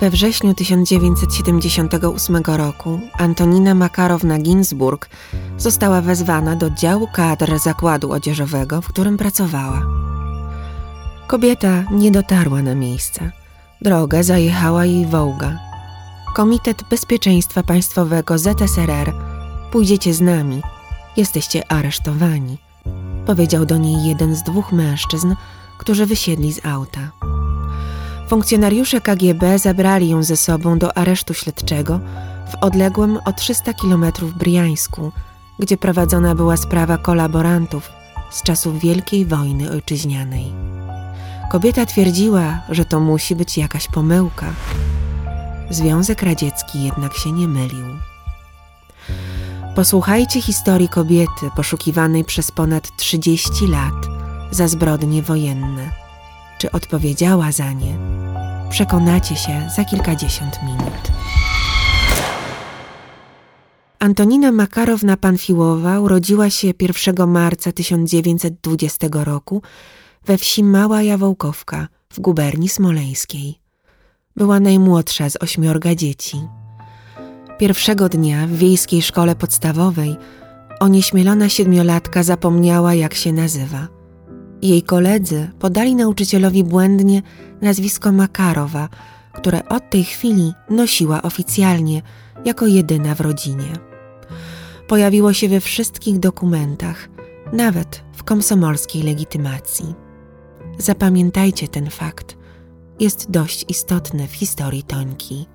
We wrześniu 1978 roku Antonina Makarowna Ginsburg została wezwana do działu kadr zakładu odzieżowego, w którym pracowała. Kobieta nie dotarła na miejsce. Drogę zajechała jej wołga. Komitet Bezpieczeństwa Państwowego ZSRR Pójdziecie z nami, jesteście aresztowani, powiedział do niej jeden z dwóch mężczyzn, którzy wysiedli z auta. Funkcjonariusze KGB zabrali ją ze sobą do aresztu śledczego w odległym o 300 kilometrów Briańsku, gdzie prowadzona była sprawa kolaborantów z czasów Wielkiej Wojny Ojczyźnianej. Kobieta twierdziła, że to musi być jakaś pomyłka. Związek Radziecki jednak się nie mylił. Posłuchajcie historii kobiety poszukiwanej przez ponad 30 lat za zbrodnie wojenne. Czy odpowiedziała za nie? Przekonacie się za kilkadziesiąt minut. Antonina Makarowna Panfiłowa urodziła się 1 marca 1920 roku we wsi Mała Jawołkowka w guberni smoleńskiej. Była najmłodsza z ośmiorga dzieci. Pierwszego dnia w wiejskiej szkole podstawowej onieśmielona siedmiolatka zapomniała, jak się nazywa. Jej koledzy podali nauczycielowi błędnie nazwisko Makarowa, które od tej chwili nosiła oficjalnie jako jedyna w rodzinie. Pojawiło się we wszystkich dokumentach, nawet w komsomolskiej legitymacji. Zapamiętajcie ten fakt. Jest dość istotny w historii Tońki.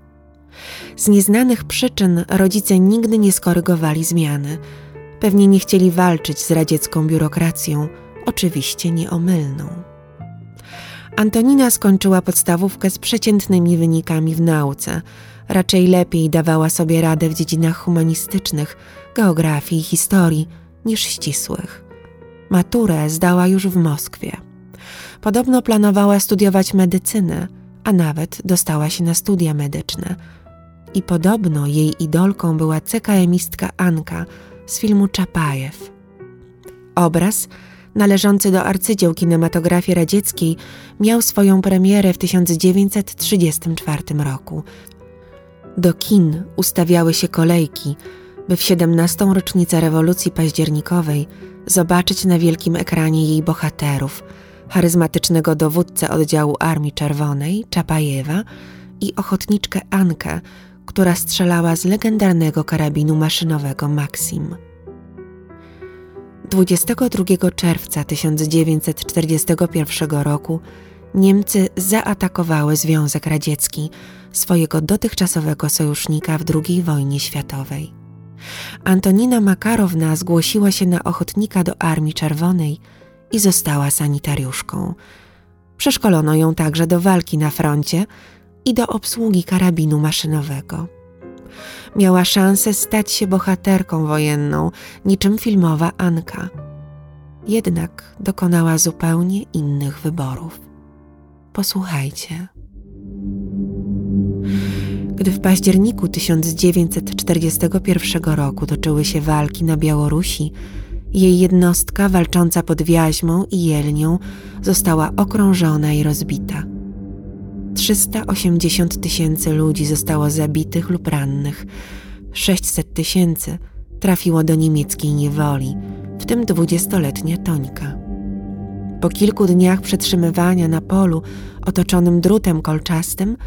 Z nieznanych przyczyn rodzice nigdy nie skorygowali zmiany. Pewnie nie chcieli walczyć z radziecką biurokracją, oczywiście nieomylną. Antonina skończyła podstawówkę z przeciętnymi wynikami w nauce. Raczej lepiej dawała sobie radę w dziedzinach humanistycznych, geografii i historii niż ścisłych. Maturę zdała już w Moskwie. Podobno planowała studiować medycynę, a nawet dostała się na studia medyczne – i podobno jej idolką była CKM-istka Anka z filmu Czapajew. Obraz, należący do arcydzieł kinematografii radzieckiej, miał swoją premierę w 1934 roku. Do kin ustawiały się kolejki, by w 17. rocznicę rewolucji październikowej zobaczyć na wielkim ekranie jej bohaterów, charyzmatycznego dowódcę oddziału Armii Czerwonej, Czapajewa i ochotniczkę Ankę, która strzelała z legendarnego karabinu maszynowego Maxim. 22 czerwca 1941 roku Niemcy zaatakowały Związek Radziecki, swojego dotychczasowego sojusznika w II wojnie światowej. Antonina Makarowna zgłosiła się na ochotnika do Armii Czerwonej i została sanitariuszką. Przeszkolono ją także do walki na froncie, i do obsługi karabinu maszynowego. Miała szansę stać się bohaterką wojenną, niczym filmowa Anka. Jednak dokonała zupełnie innych wyborów. Posłuchajcie. Gdy w październiku 1941 roku toczyły się walki na Białorusi, jej jednostka walcząca pod Wiaźmą i Jelnią została okrążona i rozbita. 380 tysięcy ludzi zostało zabitych lub rannych, 600 tysięcy trafiło do niemieckiej niewoli, w tym dwudziestoletnia Tońka. Po kilku dniach przetrzymywania na polu otoczonym drutem kolczastym,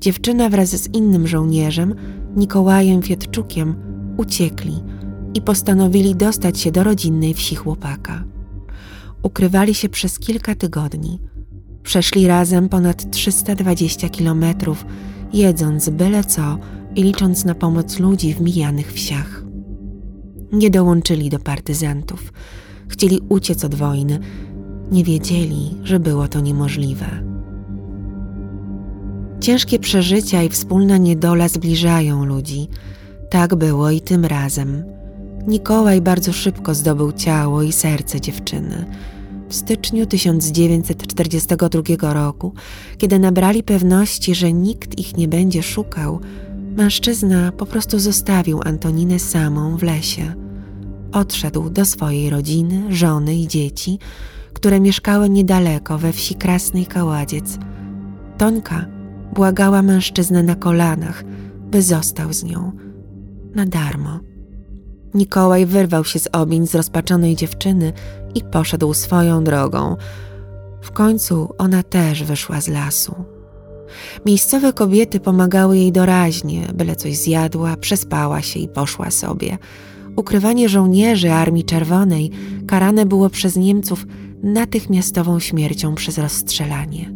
dziewczyna wraz z innym żołnierzem, Nikołajem Fietczukiem, uciekli i postanowili dostać się do rodzinnej wsi chłopaka. Ukrywali się przez kilka tygodni – Przeszli razem ponad 320 kilometrów, jedząc byle co i licząc na pomoc ludzi w mijanych wsiach. Nie dołączyli do partyzantów. Chcieli uciec od wojny. Nie wiedzieli, że było to niemożliwe. Ciężkie przeżycia i wspólna niedola zbliżają ludzi. Tak było i tym razem. Nikołaj bardzo szybko zdobył ciało i serce dziewczyny. W styczniu 1942 roku, kiedy nabrali pewności, że nikt ich nie będzie szukał, mężczyzna po prostu zostawił Antoninę samą w lesie. Odszedł do swojej rodziny, żony i dzieci, które mieszkały niedaleko we wsi Krasnej Kaładziec. Tońka błagała mężczyznę na kolanach, by został z nią. Na darmo. Nikołaj wyrwał się z objęć zrozpaczonej dziewczyny i poszedł swoją drogą. W końcu ona też wyszła z lasu. Miejscowe kobiety pomagały jej doraźnie, byle coś zjadła, przespała się i poszła sobie. Ukrywanie żołnierzy Armii Czerwonej karane było przez Niemców natychmiastową śmiercią przez rozstrzelanie.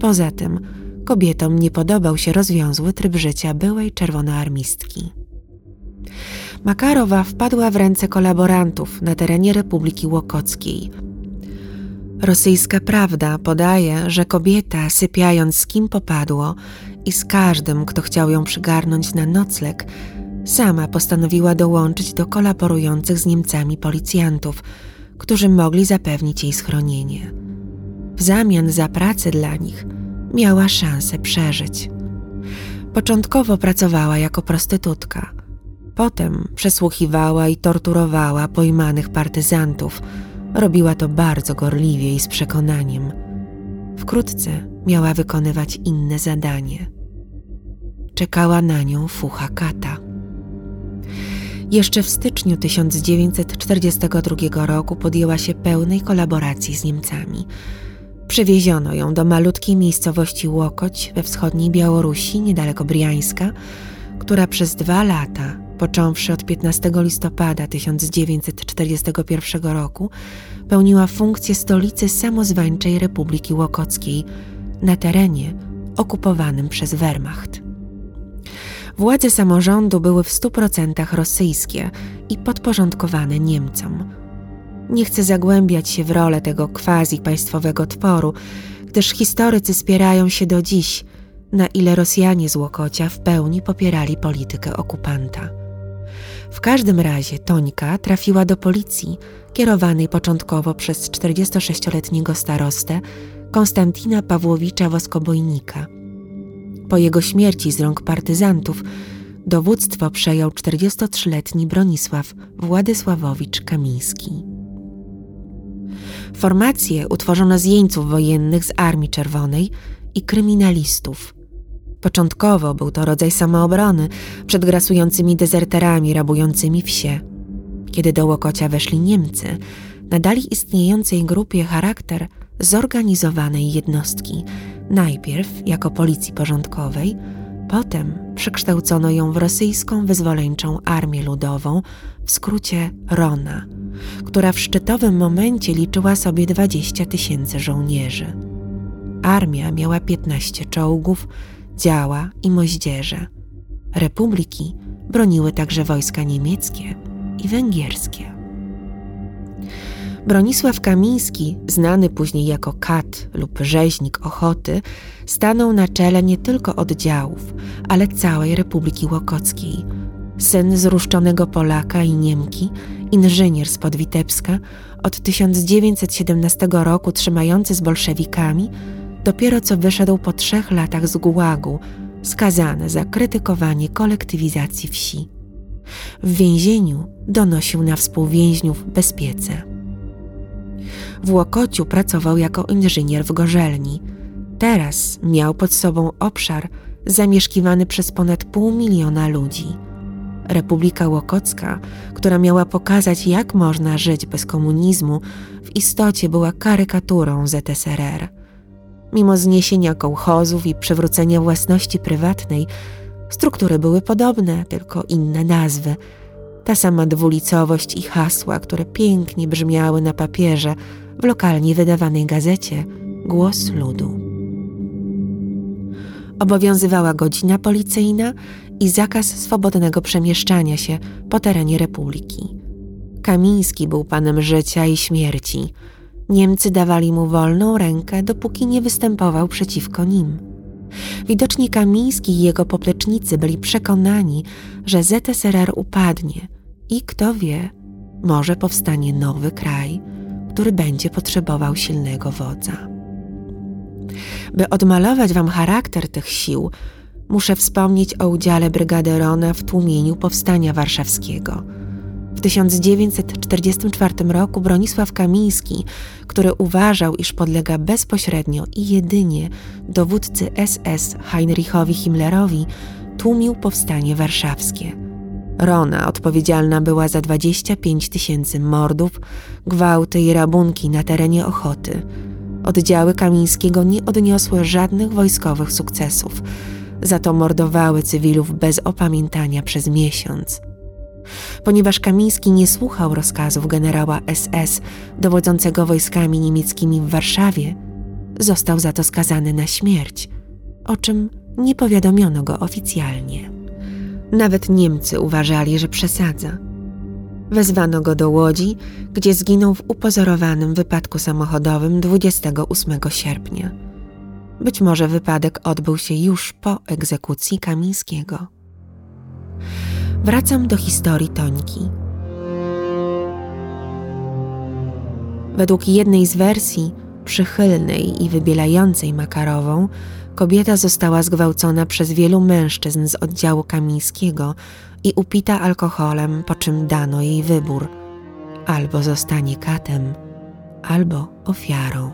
Poza tym kobietom nie podobał się rozwiązły tryb życia byłej czerwonoarmistki. Makarowa wpadła w ręce kolaborantów na terenie Republiki Łokockiej. Rosyjska prawda podaje, że kobieta, sypiając z kim popadło i z każdym, kto chciał ją przygarnąć na nocleg, sama postanowiła dołączyć do kolaborujących z Niemcami policjantów, którzy mogli zapewnić jej schronienie. W zamian za pracę dla nich miała szansę przeżyć. Początkowo pracowała jako prostytutka – Potem przesłuchiwała i torturowała pojmanych partyzantów. Robiła to bardzo gorliwie i z przekonaniem. Wkrótce miała wykonywać inne zadanie. Czekała na nią fucha kata. Jeszcze w styczniu 1942 roku podjęła się pełnej kolaboracji z Niemcami. Przewieziono ją do malutkiej miejscowości Łokoć we wschodniej Białorusi, niedaleko Briańska, która przez dwa lata począwszy od 15 listopada 1941 roku, pełniła funkcję stolicy samozwańczej Republiki Łokockiej na terenie okupowanym przez Wehrmacht. Władze samorządu były w 100% rosyjskie i podporządkowane Niemcom. Nie chcę zagłębiać się w rolę tego quasi państwowego tworu, gdyż historycy spierają się do dziś, na ile Rosjanie z Łokocia w pełni popierali politykę okupanta. W każdym razie Tońka trafiła do policji, kierowanej początkowo przez 46-letniego starostę Konstantina Pawłowicza Woskobojnika. Po jego śmierci z rąk partyzantów dowództwo przejął 43-letni Bronisław Władysławowicz Kamiński. Formację utworzono z jeńców wojennych z Armii Czerwonej i kryminalistów – Początkowo był to rodzaj samoobrony przed grasującymi dezerterami rabującymi wsie. Kiedy do Łokocia weszli Niemcy, nadali istniejącej grupie charakter zorganizowanej jednostki, najpierw jako policji porządkowej, potem przekształcono ją w rosyjską wyzwoleńczą Armię Ludową, w skrócie RONA, która w szczytowym momencie liczyła sobie 20 tysięcy żołnierzy. Armia miała 15 czołgów, działa i moździerze. Republiki broniły także wojska niemieckie i węgierskie. Bronisław Kamiński, znany później jako Kat lub rzeźnik Ochoty, stanął na czele nie tylko oddziałów, ale całej Republiki Łokockiej. Syn zruszczonego Polaka i Niemki, inżynier z Podwitebska, od 1917 roku trzymający z bolszewikami, dopiero co wyszedł po trzech latach z gułagu, skazany za krytykowanie kolektywizacji wsi. W więzieniu donosił na współwięźniów bezpiece. W Łokociu pracował jako inżynier w gorzelni. Teraz miał pod sobą obszar zamieszkiwany przez ponad pół miliona ludzi. Republika Łokocka, która miała pokazać, jak można żyć bez komunizmu, w istocie była karykaturą ZSRR. Mimo zniesienia kołchozów i przywrócenia własności prywatnej, struktury były podobne, tylko inne nazwy. Ta sama dwulicowość i hasła, które pięknie brzmiały na papierze w lokalnie wydawanej gazecie Głos Ludu. Obowiązywała godzina policyjna i zakaz swobodnego przemieszczania się po terenie republiki. Kamiński był panem życia i śmierci – Niemcy dawali mu wolną rękę, dopóki nie występował przeciwko nim. Widocznie Kamiński i jego poplecznicy byli przekonani, że ZSRR upadnie i kto wie, może powstanie nowy kraj, który będzie potrzebował silnego wodza. By odmalować wam charakter tych sił, muszę wspomnieć o udziale brygady Rona w tłumieniu powstania warszawskiego – W 1944 roku Bronisław Kamiński, który uważał, iż podlega bezpośrednio i jedynie dowódcy SS Heinrichowi Himmlerowi, tłumił powstanie warszawskie. Rona odpowiedzialna była za 25 tysięcy mordów, gwałty i rabunki na terenie Ochoty. Oddziały Kamińskiego nie odniosły żadnych wojskowych sukcesów, za to mordowały cywilów bez opamiętania przez miesiąc. Ponieważ Kamiński nie słuchał rozkazów generała SS dowodzącego wojskami niemieckimi w Warszawie, został za to skazany na śmierć, o czym nie powiadomiono go oficjalnie. Nawet Niemcy uważali, że przesadza. Wezwano go do Łodzi, gdzie zginął w upozorowanym wypadku samochodowym 28 sierpnia. Być może wypadek odbył się już po egzekucji Kamińskiego. Wracam do historii Tońki. Według jednej z wersji, przychylnej i wybielającej Makarową, kobieta została zgwałcona przez wielu mężczyzn z oddziału Kamińskiego i upita alkoholem, po czym dano jej wybór: albo zostanie katem, albo ofiarą.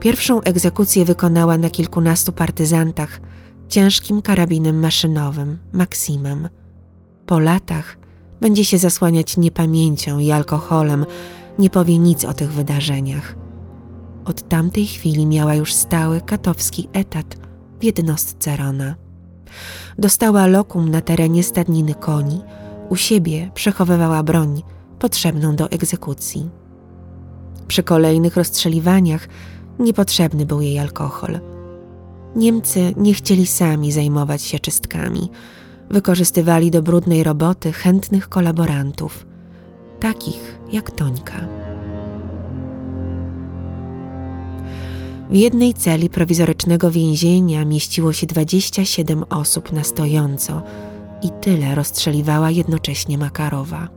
Pierwszą egzekucję wykonała na kilkunastu partyzantach ciężkim karabinem maszynowym, Maksimem. Po latach będzie się zasłaniać niepamięcią i alkoholem, nie powie nic o tych wydarzeniach. Od tamtej chwili miała już stały katowski etat w jednostce Rona. Dostała lokum na terenie stadniny koni, u siebie przechowywała broń potrzebną do egzekucji. Przy kolejnych rozstrzeliwaniach niepotrzebny był jej alkohol. Niemcy nie chcieli sami zajmować się czystkami. Wykorzystywali do brudnej roboty chętnych kolaborantów, takich jak Tońka. W jednej celi prowizorycznego więzienia mieściło się 27 osób na stojąco i tyle rozstrzeliwała jednocześnie Makarowa.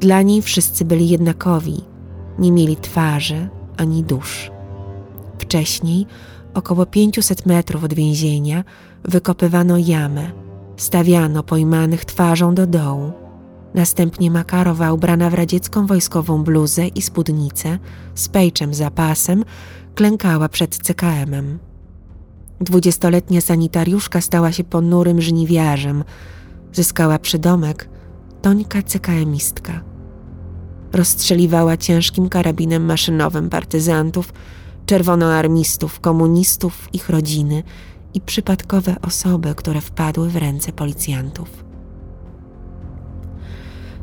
Dla niej wszyscy byli jednakowi, nie mieli twarzy ani dusz. Wcześniej, około 500 metrów od więzienia, wykopywano jamę, stawiano pojmanych twarzą do dołu. Następnie Makarowa, ubrana w radziecką wojskową bluzę i spódnicę, z pejczem za pasem, klękała przed CKM-em. Dwudziestoletnia sanitariuszka stała się ponurym żniwiarzem. Zyskała przydomek Tońka CKM-istka. Rozstrzeliwała ciężkim karabinem maszynowym partyzantów, czerwonoarmistów, komunistów, ich rodziny i przypadkowe osoby, które wpadły w ręce policjantów.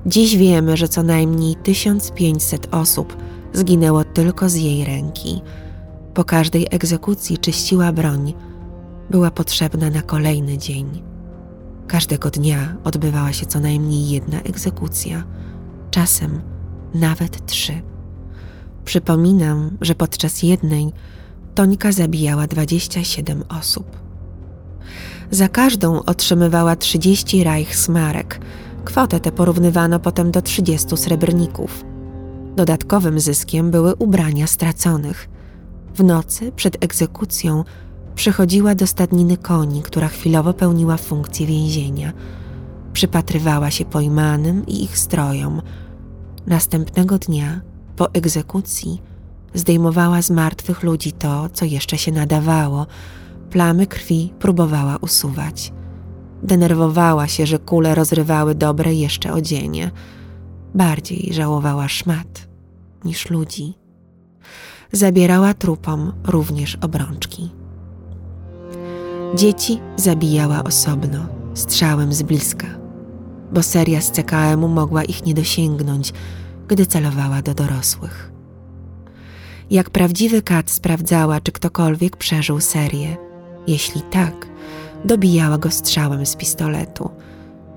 Dziś wiemy, że co najmniej 1500 osób zginęło tylko z jej ręki. Po każdej egzekucji czyściła broń, była potrzebna na kolejny dzień. Każdego dnia odbywała się co najmniej jedna egzekucja, czasem nawet trzy. Przypominam, że podczas jednej Tońka zabijała 27 osób. Za każdą otrzymywała 30 Reichsmarek. Kwotę tę porównywano potem do 30 srebrników. Dodatkowym zyskiem były ubrania straconych. W nocy przed egzekucją przychodziła do stadniny koni, która chwilowo pełniła funkcję więzienia. Przypatrywała się pojmanym i ich strojom. Następnego dnia po egzekucji zdejmowała z martwych ludzi to, co jeszcze się nadawało. Plamy krwi próbowała usuwać. Denerwowała się, że kule rozrywały dobre jeszcze odzienie. Bardziej żałowała szmat niż ludzi. Zabierała trupom również obrączki. Dzieci zabijała osobno, strzałem z bliska, bo seria z CKM-u mogła ich nie dosięgnąć, gdy celowała do dorosłych. Jak prawdziwy kat sprawdzała, czy ktokolwiek przeżył serię. Jeśli tak, dobijała go strzałem z pistoletu.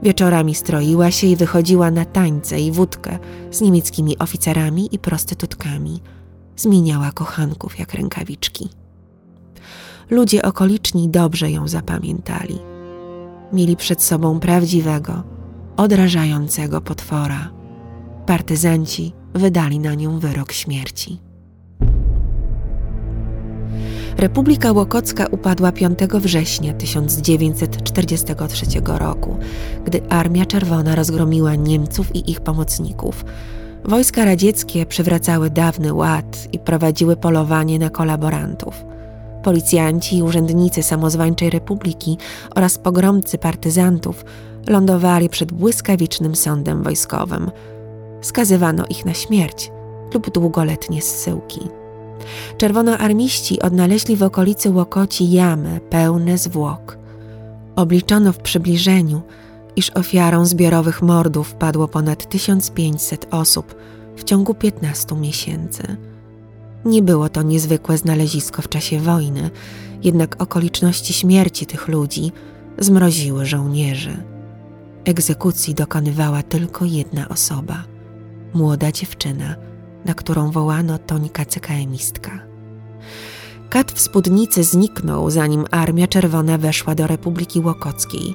Wieczorami stroiła się i wychodziła na tańce i wódkę z niemieckimi oficerami i prostytutkami. Zmieniała kochanków jak rękawiczki. Ludzie okoliczni dobrze ją zapamiętali. Mieli przed sobą prawdziwego, odrażającego potwora partyzanci wydali na nią wyrok śmierci. Republika Łokocka upadła 5 września 1943 roku, gdy Armia Czerwona rozgromiła Niemców i ich pomocników. Wojska radzieckie przywracały dawny ład i prowadziły polowanie na kolaborantów. Policjanci i urzędnicy samozwańczej republiki oraz pogromcy partyzantów lądowali przed błyskawicznym sądem wojskowym. Skazywano ich na śmierć lub długoletnie zsyłki. Czerwonoarmiści odnaleźli w okolicy Łokoci jamy pełne zwłok. Obliczono w przybliżeniu, iż ofiarą zbiorowych mordów padło ponad 1500 osób w ciągu 15 miesięcy. Nie było to niezwykłe znalezisko w czasie wojny, jednak okoliczności śmierci tych ludzi zmroziły żołnierzy. Egzekucji dokonywała tylko jedna osoba młoda dziewczyna, na którą wołano Tońka CKMistka. Kat w spódnicy zniknął, zanim Armia Czerwona weszła do Republiki Łokockiej.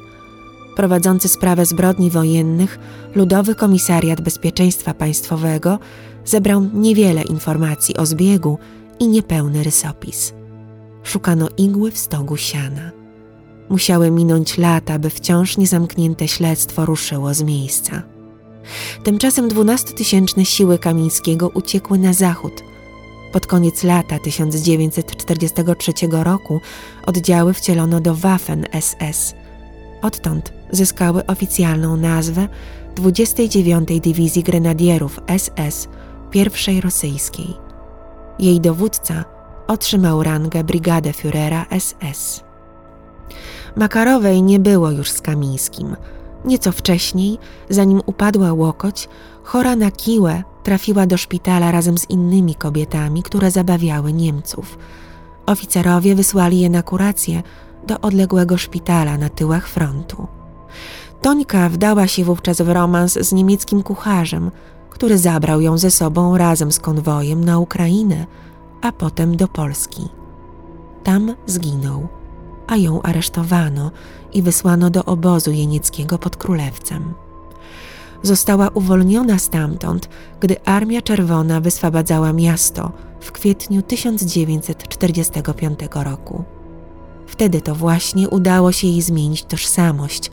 Prowadzący sprawę zbrodni wojennych, Ludowy Komisariat Bezpieczeństwa Państwowego zebrał niewiele informacji o zbiegu i niepełny rysopis. Szukano igły w stogu siana. Musiały minąć lata, by wciąż niezamknięte śledztwo ruszyło z miejsca. Tymczasem dwunastotysięczne siły Kamińskiego uciekły na zachód. Pod koniec lata 1943 roku oddziały wcielono do Waffen SS. Odtąd zyskały oficjalną nazwę 29 Dywizji Grenadierów SS I rosyjskiej. Jej dowódca otrzymał rangę Brigadeführera SS. Makarowej nie było już z Kamińskim. Nieco wcześniej, zanim upadła łokoć, chora na kiłę trafiła do szpitala razem z innymi kobietami, które zabawiały Niemców. Oficerowie wysłali je na kurację do odległego szpitala na tyłach frontu. Tońka wdała się wówczas w romans z niemieckim kucharzem, który zabrał ją ze sobą razem z konwojem na Ukrainę, a potem do Polski. Tam zginął a ją aresztowano i wysłano do obozu jenieckiego pod Królewcem. Została uwolniona stamtąd, gdy Armia Czerwona wyswabadzała miasto w kwietniu 1945 roku. Wtedy to właśnie udało się jej zmienić tożsamość.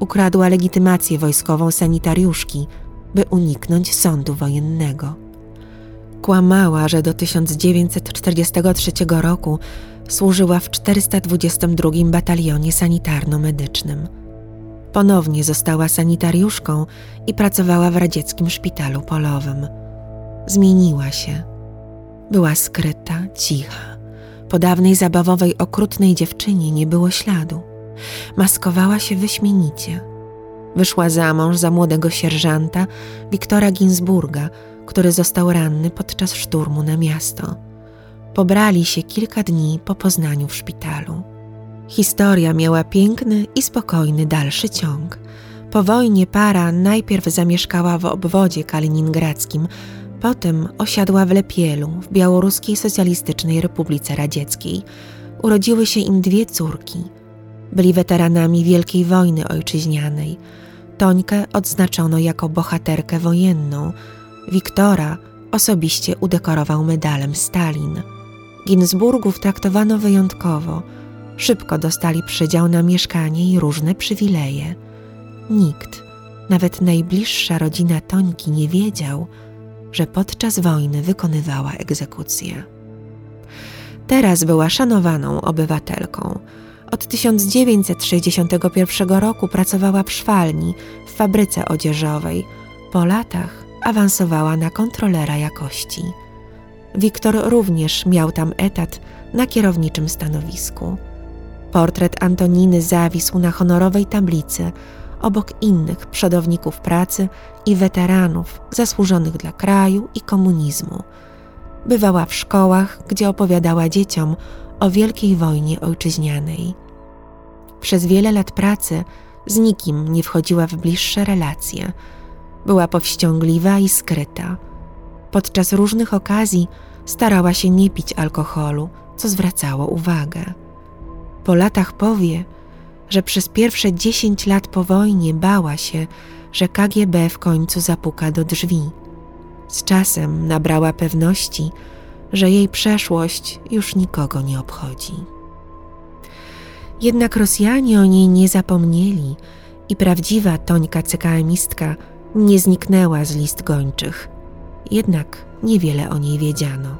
Ukradła legitymację wojskową sanitariuszki, by uniknąć sądu wojennego. Kłamała, że do 1943 roku służyła w 422 Batalionie Sanitarno-Medycznym. Ponownie została sanitariuszką i pracowała w radzieckim szpitalu polowym. Zmieniła się. Była skryta, cicha. Po dawnej zabawowej, okrutnej dziewczynie nie było śladu. Maskowała się wyśmienicie. Wyszła za mąż za młodego sierżanta Wiktora Ginsburga, który został ranny podczas szturmu na miasto. Pobrali się kilka dni po poznaniu w szpitalu. Historia miała piękny i spokojny dalszy ciąg. Po wojnie para najpierw zamieszkała w obwodzie kaliningradzkim, potem osiadła w Lepielu, w Białoruskiej Socjalistycznej Republice Radzieckiej. Urodziły się im dwie córki. Byli weteranami Wielkiej Wojny Ojczyźnianej. Tońkę odznaczono jako bohaterkę wojenną. Wiktora osobiście udekorował medalem Stalin. Ginsburgów traktowano wyjątkowo. Szybko dostali przydział na mieszkanie i różne przywileje. Nikt, nawet najbliższa rodzina Tońki, nie wiedział, że podczas wojny wykonywała egzekucję. Teraz była szanowaną obywatelką. Od 1961 roku pracowała w szwalni, w fabryce odzieżowej. Po latach awansowała na kontrolera jakości. Wiktor również miał tam etat na kierowniczym stanowisku. Portret Antoniny zawisł na honorowej tablicy obok innych przodowników pracy i weteranów zasłużonych dla kraju i komunizmu. Bywała w szkołach, gdzie opowiadała dzieciom o Wielkiej Wojnie Ojczyźnianej. Przez wiele lat pracy z nikim nie wchodziła w bliższe relacje. Była powściągliwa i skryta Podczas różnych okazji starała się nie pić alkoholu, co zwracało uwagę. Po latach powie, że przez pierwsze dziesięć lat po wojnie bała się, że KGB w końcu zapuka do drzwi. Z czasem nabrała pewności, że jej przeszłość już nikogo nie obchodzi. Jednak Rosjanie o niej nie zapomnieli i prawdziwa Tońka CKM-istka nie zniknęła z list gończych. Jednak niewiele o niej wiedziano.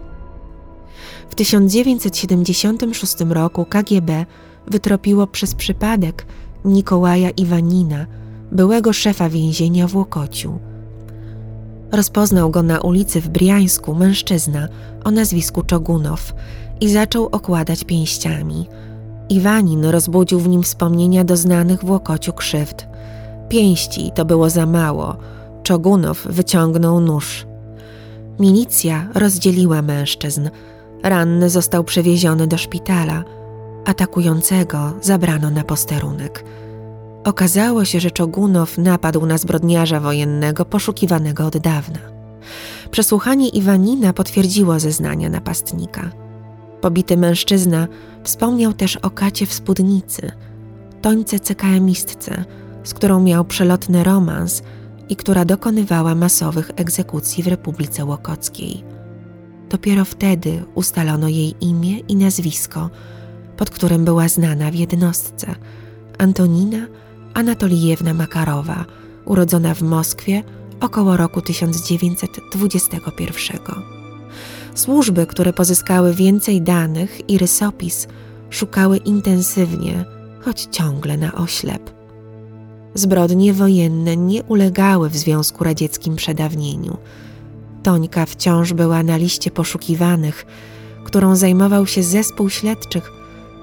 W 1976 roku KGB wytropiło przez przypadek Nikołaja Iwanina, byłego szefa więzienia w Łokociu. Rozpoznał go na ulicy w Briańsku mężczyzna o nazwisku Czogunow i zaczął okładać pięściami. Iwanin rozbudził w nim wspomnienia doznanych w Łokociu krzywd. Pięści to było za mało. Czogunow wyciągnął nóż. Milicja rozdzieliła mężczyzn. Ranny został przewieziony do szpitala. Atakującego zabrano na posterunek. Okazało się, że Czogunow napadł na zbrodniarza wojennego poszukiwanego od dawna. Przesłuchanie Iwanina potwierdziło zeznania napastnika. Pobity mężczyzna wspomniał też o kacie w spódnicy, tońce CKM-istce, z którą miał przelotny romans i która dokonywała masowych egzekucji w Republice Łokockiej. Dopiero wtedy ustalono jej imię i nazwisko, pod którym była znana w jednostce Antonina Anatolijewna Makarowa, urodzona w Moskwie około roku 1921. Służby, które pozyskały więcej danych i rysopis, szukały intensywnie, choć ciągle na oślep. Zbrodnie wojenne nie ulegały w Związku Radzieckim przedawnieniu. Tońka wciąż była na liście poszukiwanych, którą zajmował się zespół śledczych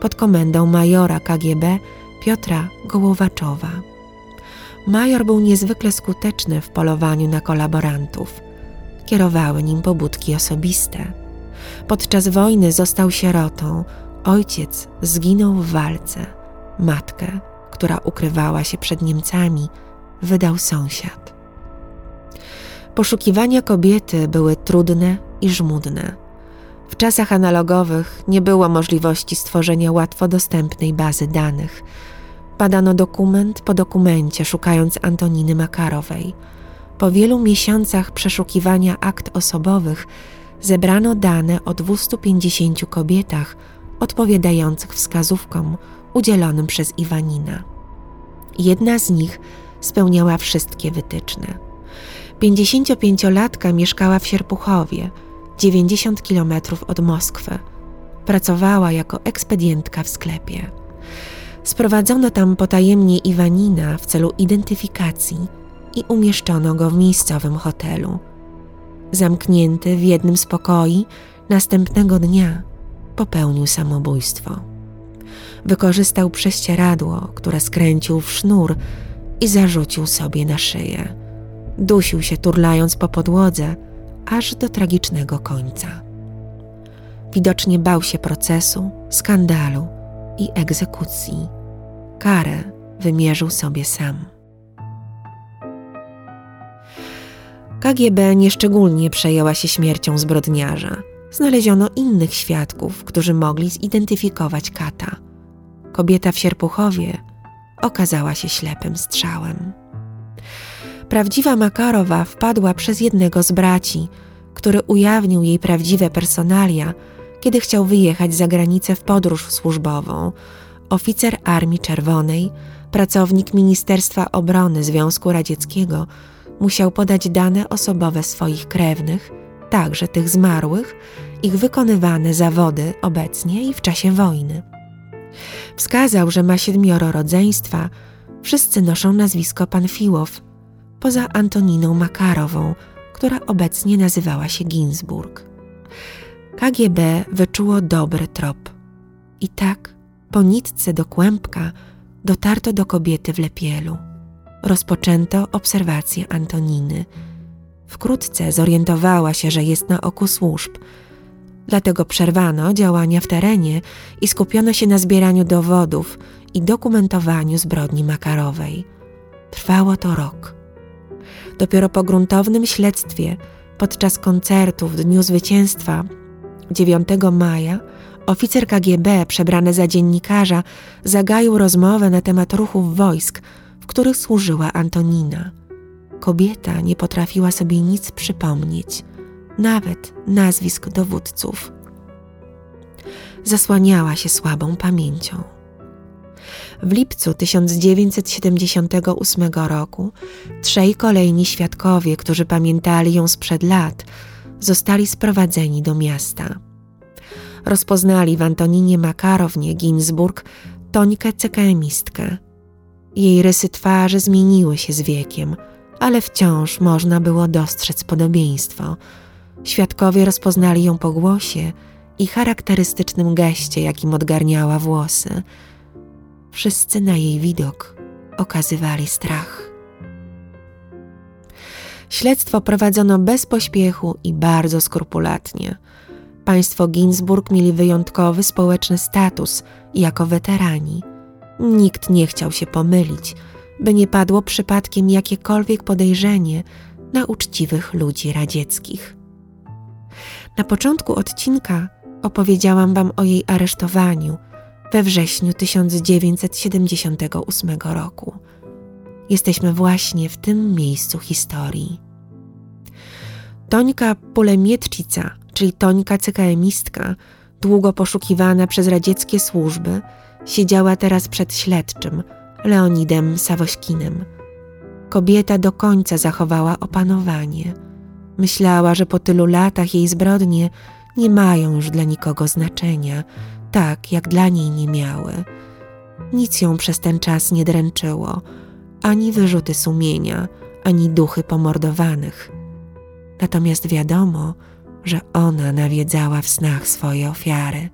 pod komendą majora KGB Piotra Gołowaczowa. Major był niezwykle skuteczny w polowaniu na kolaborantów. Kierowały nim pobudki osobiste. Podczas wojny został sierotą, ojciec zginął w walce, matkę, która ukrywała się przed Niemcami, wydał sąsiad. Poszukiwania kobiety były trudne i żmudne. W czasach analogowych nie było możliwości stworzenia łatwo dostępnej bazy danych. Badano dokument po dokumencie, szukając Antoniny Makarowej. Po wielu miesiącach przeszukiwania akt osobowych zebrano dane o 250 kobietach odpowiadających wskazówkom udzielonym przez Iwanina. Jedna z nich spełniała wszystkie wytyczne. 55-latka mieszkała w Sierpuchowie, 90 kilometrów od Moskwy. Pracowała jako ekspedientka w sklepie. Sprowadzono tam potajemnie Iwanina w celu identyfikacji i umieszczono go w miejscowym hotelu. Zamknięty w jednym z pokoi, następnego dnia popełnił samobójstwo. Wykorzystał prześcieradło, które skręcił w sznur i zarzucił sobie na szyję. Dusił się turlając po podłodze, aż do tragicznego końca. Widocznie bał się procesu, skandalu i egzekucji. Karę wymierzył sobie sam. KGB nieszczególnie przejęła się śmiercią zbrodniarza. Znaleziono innych świadków, którzy mogli zidentyfikować kata. Kobieta w Sierpuchowie okazała się ślepym strzałem. Prawdziwa Makarowa wpadła przez jednego z braci, który ujawnił jej prawdziwe personalia, kiedy chciał wyjechać za granicę w podróż służbową. Oficer Armii Czerwonej, pracownik Ministerstwa Obrony Związku Radzieckiego, musiał podać dane osobowe swoich krewnych, także tych zmarłych, ich wykonywane zawody obecnie i w czasie wojny. Wskazał, że ma siedmioro rodzeństwa, wszyscy noszą nazwisko Panfiłow, poza Antoniną Makarową, która obecnie nazywała się Ginsburg. KGB wyczuło dobry trop. I tak, po nitce do kłębka, dotarto do kobiety w Lepielu. Rozpoczęto obserwację Antoniny. Wkrótce zorientowała się, że jest na oku służb. Dlatego przerwano działania w terenie i skupiono się na zbieraniu dowodów i dokumentowaniu zbrodni Makarowej. Trwało to rok. Dopiero po gruntownym śledztwie, podczas koncertu w Dniu Zwycięstwa 9 maja, oficer KGB przebrany za dziennikarza zagaił rozmowę na temat ruchów wojsk, w których służyła Antonina. Kobieta nie potrafiła sobie nic przypomnieć. Nawet nazwisk dowódców. Zasłaniała się słabą pamięcią. W lipcu 1978 roku trzej kolejni świadkowie, którzy pamiętali ją sprzed lat, zostali sprowadzeni do miasta. Rozpoznali w Antoninie Makarownie Ginsburg Tońkę cekeemistkę. Jej rysy twarzy zmieniły się z wiekiem, ale wciąż można było dostrzec podobieństwo. Świadkowie rozpoznali ją po głosie i charakterystycznym geście, jakim odgarniała włosy. Wszyscy na jej widok okazywali strach. Śledztwo prowadzono bez pośpiechu i bardzo skrupulatnie. Państwo Ginsburg mieli wyjątkowy społeczny status jako weterani. Nikt nie chciał się pomylić, by nie padło przypadkiem jakiekolwiek podejrzenie na uczciwych ludzi radzieckich. Na początku odcinka opowiedziałam Wam o jej aresztowaniu we wrześniu 1978 roku. Jesteśmy właśnie w tym miejscu historii. Tońka Pulemietczyca, czyli Tońka CKM-istka, długo poszukiwana przez radzieckie służby, siedziała teraz przed śledczym Leonidem Sawośkinem. Kobieta do końca zachowała opanowanie. Myślała, że po tylu latach jej zbrodnie nie mają już dla nikogo znaczenia, tak jak dla niej nie miały. Nic ją przez ten czas nie dręczyło, ani wyrzuty sumienia, ani duchy pomordowanych. Natomiast wiadomo, że ona nawiedzała w snach swoje ofiary,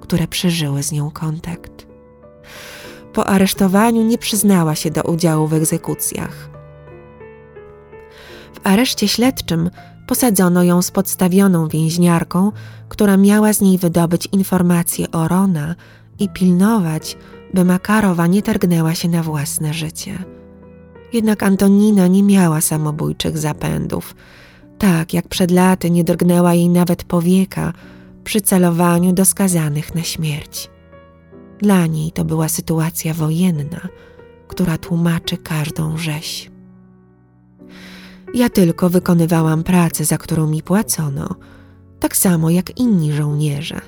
które przeżyły z nią kontakt. Po aresztowaniu nie przyznała się do udziału w egzekucjach. W areszcie śledczym posadzono ją z podstawioną więźniarką, która miała z niej wydobyć informacje o Rona i pilnować, by Makarowa nie targnęła się na własne życie. Jednak Antonina nie miała samobójczych zapędów. Tak jak przed laty nie drgnęła jej nawet powieka przy celowaniu do skazanych na śmierć. Dla niej to była sytuacja wojenna, która tłumaczy każdą rzeź. Ja tylko wykonywałam pracę, za którą mi płacono, tak samo jak inni żołnierze.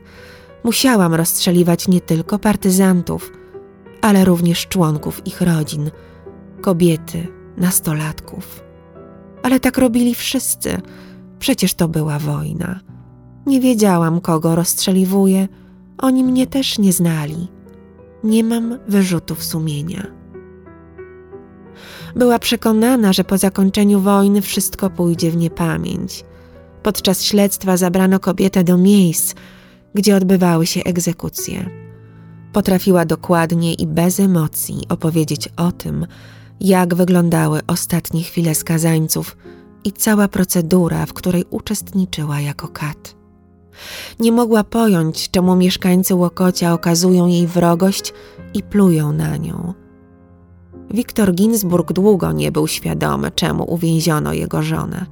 Musiałam rozstrzeliwać nie tylko partyzantów, ale również członków ich rodzin, kobiety, nastolatków. Ale tak robili wszyscy, przecież to była wojna. Nie wiedziałam, kogo rozstrzeliwuję, oni mnie też nie znali. Nie mam wyrzutów sumienia. Była przekonana, że po zakończeniu wojny wszystko pójdzie w niepamięć. Podczas śledztwa zabrano kobietę do miejsc, gdzie odbywały się egzekucje. Potrafiła dokładnie i bez emocji opowiedzieć o tym, jak wyglądały ostatnie chwile skazańców i cała procedura, w której uczestniczyła jako kat. Nie mogła pojąć, czemu mieszkańcy Łokocia okazują jej wrogość i plują na nią. Wiktor Ginsburg długo nie był świadomy, czemu uwięziono jego żonę.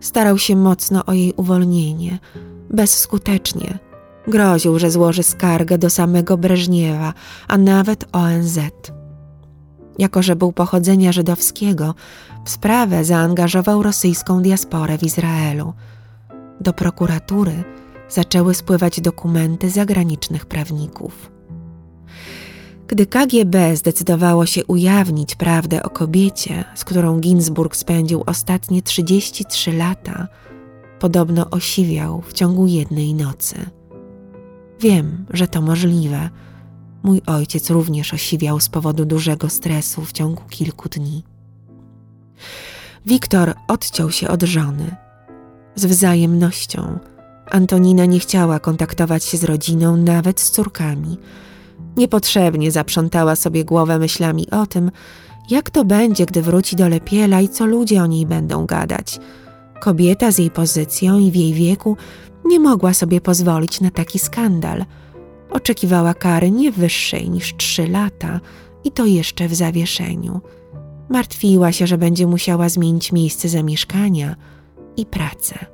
Starał się mocno o jej uwolnienie, bezskutecznie. Groził, że złoży skargę do samego Breżniewa, a nawet ONZ. Jako, że był pochodzenia żydowskiego, w sprawę zaangażował rosyjską diasporę w Izraelu. Do prokuratury zaczęły spływać dokumenty zagranicznych prawników. Gdy KGB zdecydowało się ujawnić prawdę o kobiecie, z którą Ginsburg spędził ostatnie 33 lata, podobno osiwiał w ciągu jednej nocy. Wiem, że to możliwe. Mój ojciec również osiwiał z powodu dużego stresu w ciągu kilku dni. Wiktor odciął się od żony. Z wzajemnością. Antonina nie chciała kontaktować się z rodziną, nawet z córkami – Niepotrzebnie zaprzątała sobie głowę myślami o tym, jak to będzie, gdy wróci do Lepiela i co ludzie o niej będą gadać. Kobieta z jej pozycją i w jej wieku nie mogła sobie pozwolić na taki skandal. Oczekiwała kary nie wyższej niż trzy lata i to jeszcze w zawieszeniu. Martwiła się, że będzie musiała zmienić miejsce zamieszkania i pracę.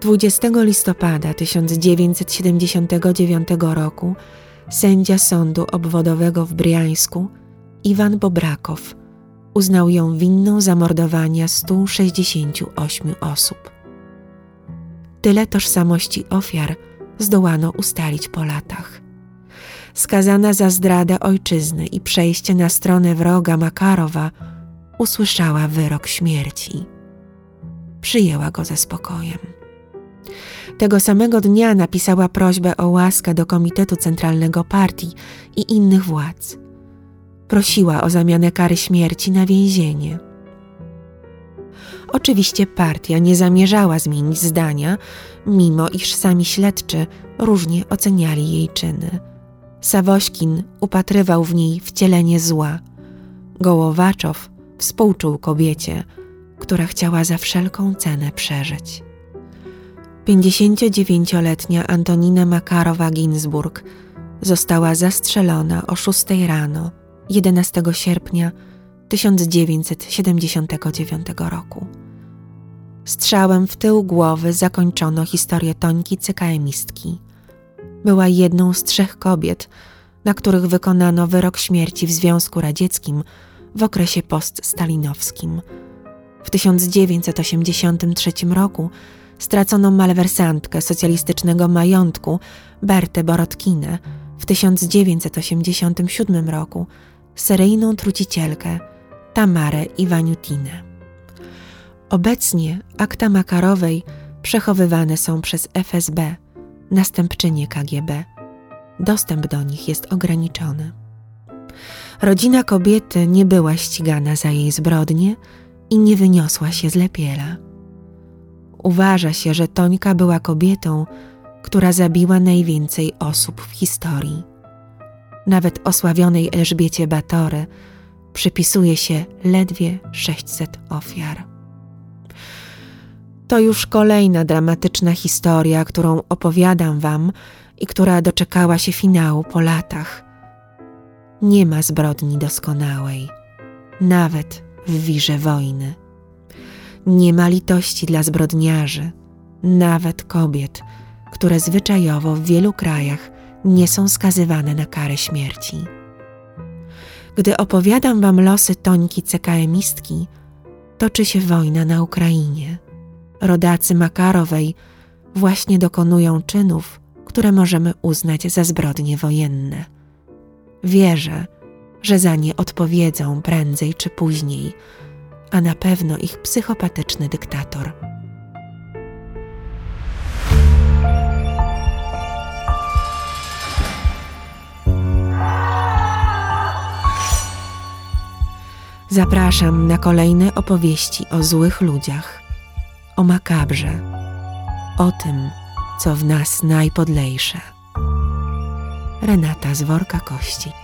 20 listopada 1979 roku sędzia sądu obwodowego w Briańsku Iwan Bobrakow uznał ją winną zamordowania 168 osób. Tyle tożsamości ofiar zdołano ustalić po latach. Skazana za zdradę ojczyzny i przejście na stronę wroga Makarowa, usłyszała wyrok śmierci. Przyjęła go ze spokojem. Tego samego dnia napisała prośbę o łaskę do Komitetu Centralnego Partii i innych władz. Prosiła o zamianę kary śmierci na więzienie. Oczywiście partia nie zamierzała zmienić zdania, mimo iż sami śledczy różnie oceniali jej czyny. Sawośkin upatrywał w niej wcielenie zła. Gołowaczow współczuł kobiecie, która chciała za wszelką cenę przeżyć. 59-letnia Antonina Makarowa-Ginsburg została zastrzelona o 6 rano 11 sierpnia 1979 roku. Strzałem w tył głowy zakończono historię Tońki cykaemistki. Była jedną z trzech kobiet, na których wykonano wyrok śmierci w Związku Radzieckim w okresie poststalinowskim. W 1983 roku stracono malwersantkę socjalistycznego majątku Bertę Borotkinę, w 1987 roku seryjną trucicielkę Tamarę Iwaniutinę. Obecnie akta Makarowej przechowywane są przez FSB, następczynie KGB. Dostęp do nich jest ograniczony. Rodzina kobiety nie była ścigana za jej zbrodnie i nie wyniosła się z lepiela. Uważa się, że Tońka była kobietą, która zabiła najwięcej osób w historii. Nawet osławionej Elżbiecie Batory przypisuje się ledwie 600 ofiar. To już kolejna dramatyczna historia, którą opowiadam Wam i która doczekała się finału po latach. Nie ma zbrodni doskonałej, nawet w wirze wojny. Nie ma litości dla zbrodniarzy, nawet kobiet, które zwyczajowo w wielu krajach nie są skazywane na karę śmierci. Gdy opowiadam wam losy Tońki CKM-istki, toczy się wojna na Ukrainie. Rodacy Makarowej właśnie dokonują czynów, które możemy uznać za zbrodnie wojenne. Wierzę, że za nie odpowiedzą prędzej czy później, a na pewno ich psychopatyczny dyktator. Zapraszam na kolejne opowieści o złych ludziach, o makabrze, o tym, co w nas najpodlejsze. Renata z worka kości.